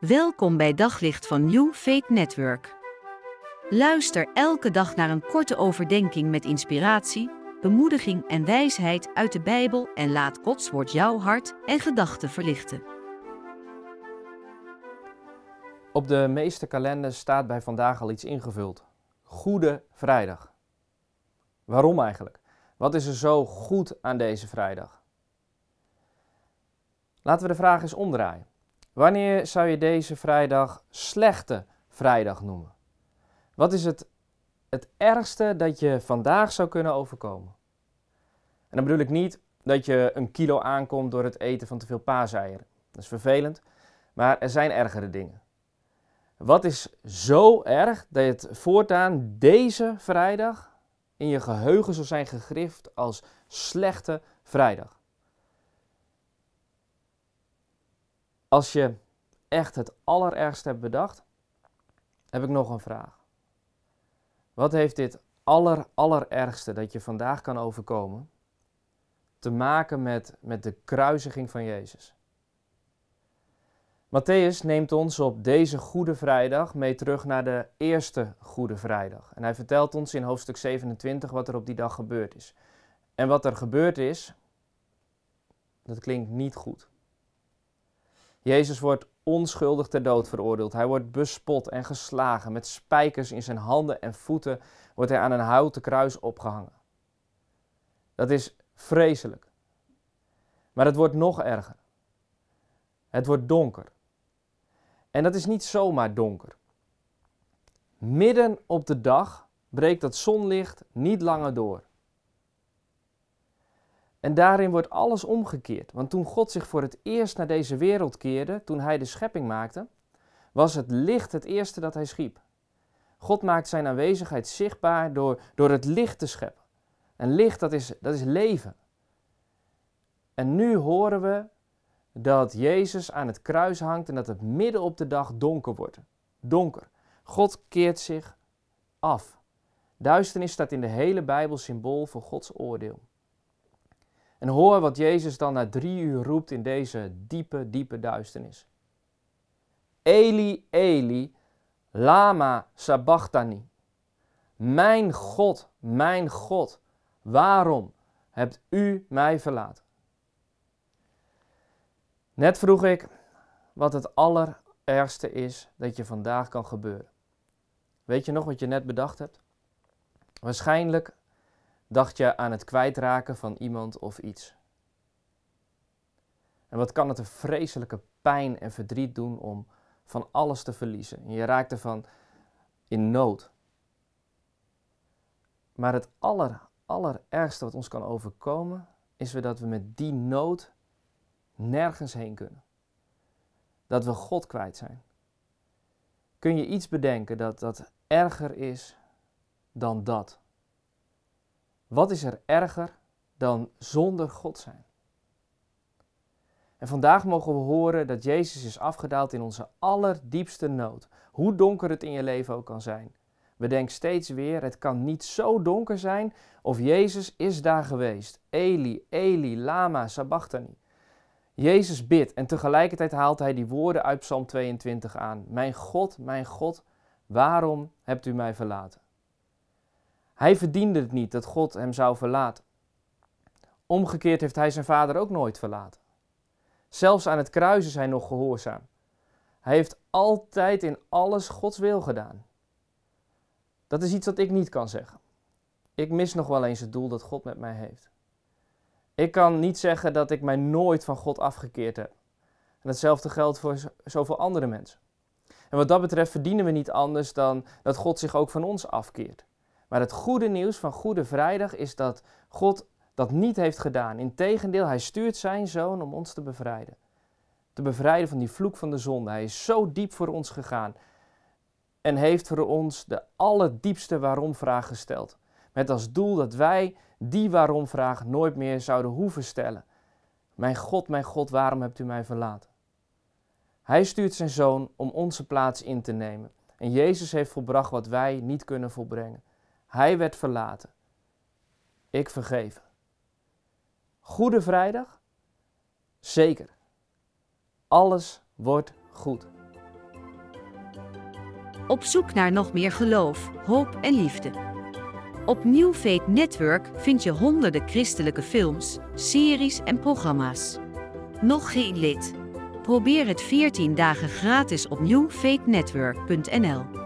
Welkom bij Daglicht van New Faith Network. Luister elke dag naar een korte overdenking met inspiratie, bemoediging en wijsheid uit de Bijbel en laat Gods woord jouw hart en gedachten verlichten. Op de meeste kalenders staat bij vandaag al iets ingevuld. Goede Vrijdag. Waarom eigenlijk? Wat is er zo goed aan deze vrijdag? Laten we de vraag eens omdraaien. Wanneer zou je deze vrijdag slechte vrijdag noemen? Wat is het, het ergste dat je vandaag zou kunnen overkomen? En dan bedoel ik niet dat je een kilo aankomt door het eten van te veel paaseieren. Dat is vervelend, maar er zijn ergere dingen. Wat is zo erg dat je het voortaan deze vrijdag in je geheugen zal zijn gegrift als slechte vrijdag? Als je echt het allerergste hebt bedacht, heb ik nog een vraag. Wat heeft dit aller, allerergste dat je vandaag kan overkomen te maken met, met de kruisiging van Jezus? Matthäus neemt ons op deze Goede Vrijdag mee terug naar de eerste Goede Vrijdag. En hij vertelt ons in hoofdstuk 27 wat er op die dag gebeurd is. En wat er gebeurd is, dat klinkt niet goed. Jezus wordt onschuldig ter dood veroordeeld. Hij wordt bespot en geslagen. Met spijkers in zijn handen en voeten wordt hij aan een houten kruis opgehangen. Dat is vreselijk. Maar het wordt nog erger. Het wordt donker. En dat is niet zomaar donker. Midden op de dag breekt dat zonlicht niet langer door. En daarin wordt alles omgekeerd. Want toen God zich voor het eerst naar deze wereld keerde, toen hij de schepping maakte, was het licht het eerste dat hij schiep. God maakt zijn aanwezigheid zichtbaar door, door het licht te scheppen. En licht, dat is, dat is leven. En nu horen we dat Jezus aan het kruis hangt en dat het midden op de dag donker wordt. Donker. God keert zich af. Duisternis staat in de hele Bijbel symbool voor Gods oordeel. En hoor wat Jezus dan na drie uur roept in deze diepe, diepe duisternis. Eli, Eli, lama sabachthani. Mijn God, mijn God, waarom hebt u mij verlaten? Net vroeg ik wat het allerergste is dat je vandaag kan gebeuren. Weet je nog wat je net bedacht hebt? Waarschijnlijk dacht je aan het kwijtraken van iemand of iets. En wat kan het een vreselijke pijn en verdriet doen om van alles te verliezen. En je raakt ervan in nood. Maar het aller, allerergste wat ons kan overkomen, is dat we met die nood nergens heen kunnen. Dat we God kwijt zijn. Kun je iets bedenken dat dat erger is dan dat? Wat is er erger dan zonder God zijn? En vandaag mogen we horen dat Jezus is afgedaald in onze allerdiepste nood. Hoe donker het in je leven ook kan zijn. Bedenk steeds weer, het kan niet zo donker zijn of Jezus is daar geweest. Eli, Eli, lama sabachthani. Jezus bidt en tegelijkertijd haalt hij die woorden uit Psalm 22 aan. Mijn God, mijn God, waarom hebt u mij verlaten? Hij verdiende het niet dat God hem zou verlaten. Omgekeerd heeft hij zijn vader ook nooit verlaten. Zelfs aan het kruis is hij nog gehoorzaam. Hij heeft altijd in alles Gods wil gedaan. Dat is iets wat ik niet kan zeggen. Ik mis nog wel eens het doel dat God met mij heeft. Ik kan niet zeggen dat ik mij nooit van God afgekeerd heb. En hetzelfde geldt voor zoveel andere mensen. En wat dat betreft verdienen we niet anders dan dat God zich ook van ons afkeert. Maar het goede nieuws van Goede Vrijdag is dat God dat niet heeft gedaan. Integendeel, hij stuurt zijn zoon om ons te bevrijden. Te bevrijden van die vloek van de zonde. Hij is zo diep voor ons gegaan. En heeft voor ons de allerdiepste waarom-vraag gesteld. Met als doel dat wij die waarom-vraag nooit meer zouden hoeven stellen. Mijn God, mijn God, waarom hebt u mij verlaten? Hij stuurt zijn zoon om onze plaats in te nemen. En Jezus heeft volbracht wat wij niet kunnen volbrengen. Hij werd verlaten. Ik vergeven. Goede Vrijdag? Zeker. Alles wordt goed. Op zoek naar nog meer geloof, hoop en liefde. Op New Faith Network vind je honderden christelijke films, series en programma's. Nog geen lid? Probeer het 14 dagen gratis op newfaithnetwork.nl.